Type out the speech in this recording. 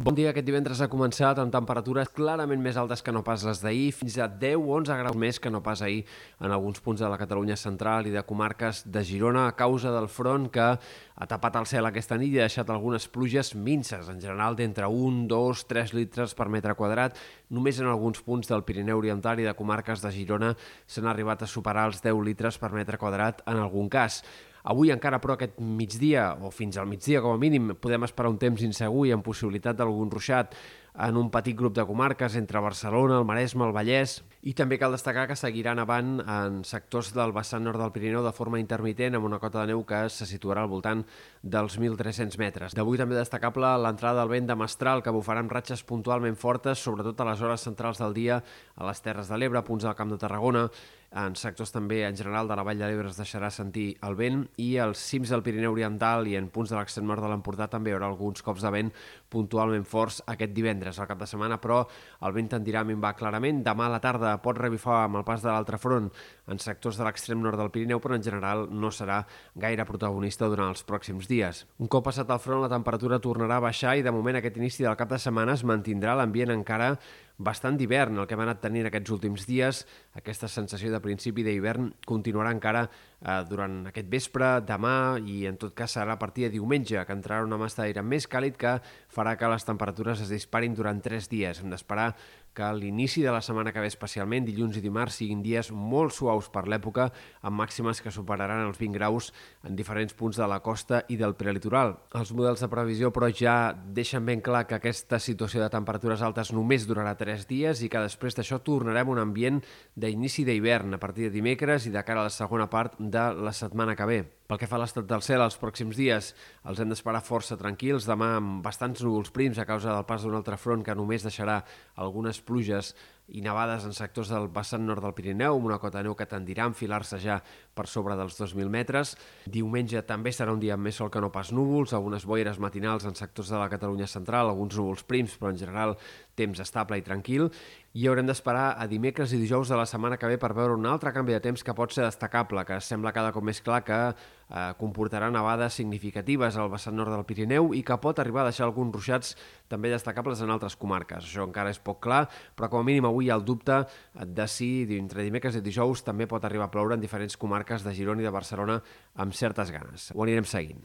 Bon dia. Aquest divendres ha començat amb temperatures clarament més altes que no pas les d'ahir, fins a 10-11 graus més que no pas ahir en alguns punts de la Catalunya central i de comarques de Girona a causa del front que ha tapat el cel aquesta nit i ha deixat algunes pluges minces, en general d'entre 1, 2, 3 litres per metre quadrat. Només en alguns punts del Pirineu Oriental i de comarques de Girona s'han arribat a superar els 10 litres per metre quadrat en algun cas. Avui encara, però, aquest migdia, o fins al migdia com a mínim, podem esperar un temps insegur i amb possibilitat d'algun ruixat en un petit grup de comarques entre Barcelona, el Maresme, el Vallès, i també cal destacar que seguiran avant en sectors del vessant nord del Pirineu de forma intermitent amb una cota de neu que se situarà al voltant dels 1.300 metres. D'avui també destacable l'entrada del vent de Mestral que bufarà amb ratxes puntualment fortes, sobretot a les hores centrals del dia a les Terres de l'Ebre, punts del Camp de Tarragona, en sectors també en general de la Vall de l'Ebre es deixarà sentir el vent i als cims del Pirineu Oriental i en punts de l'extrem nord de l'Empordà també hi haurà alguns cops de vent puntualment forts aquest divendres. Al cap de setmana, però, el vent tendirà a minvar clarament. Demà a la tarda pot revifar amb el pas de l'altre front en sectors de l'extrem nord del Pirineu, però en general no serà gaire protagonista durant els pròxims dies. Un cop passat el front, la temperatura tornarà a baixar i de moment aquest inici del cap de setmana es mantindrà l'ambient encara bastant d'hivern, el que hem anat tenint aquests últims dies. Aquesta sensació de principi d'hivern continuarà encara eh, durant aquest vespre, demà i en tot cas serà a partir de diumenge que entrarà una massa d'aire més càlid que farà que les temperatures es disparin durant tres dies. Hem d'esperar que l'inici de la setmana que ve especialment, dilluns i dimarts, siguin dies molt suaus per l'època, amb màximes que superaran els 20 graus en diferents punts de la costa i del prelitoral. Els models de previsió, però, ja deixen ben clar que aquesta situació de temperatures altes només durarà 3 dies i que després d'això tornarem a un ambient d'inici d'hivern a partir de dimecres i de cara a la segona part de la setmana que ve. Pel que fa a l'estat del cel, els pròxims dies els hem d'esperar força tranquils, demà amb bastants núvols prims a causa del pas d'un altre front que només deixarà algunes pluges i nevades en sectors del vessant nord del Pirineu, amb una cota de neu que tendirà a enfilar-se ja per sobre dels 2.000 metres. Diumenge també serà un dia amb més sol que no pas núvols, algunes boires matinals en sectors de la Catalunya central, alguns núvols prims, però en general temps estable i tranquil. I haurem d'esperar a dimecres i dijous de la setmana que ve per veure un altre canvi de temps que pot ser destacable, que sembla cada cop més clar que eh, comportarà nevades significatives al vessant nord del Pirineu i que pot arribar a deixar alguns ruixats també destacables en altres comarques. Això encara és poc clar, però com a mínim avui hi ha el dubte de si entre dimecres i dijous també pot arribar a ploure en diferents comarques de Girona i de Barcelona amb certes ganes. Ho anirem seguint.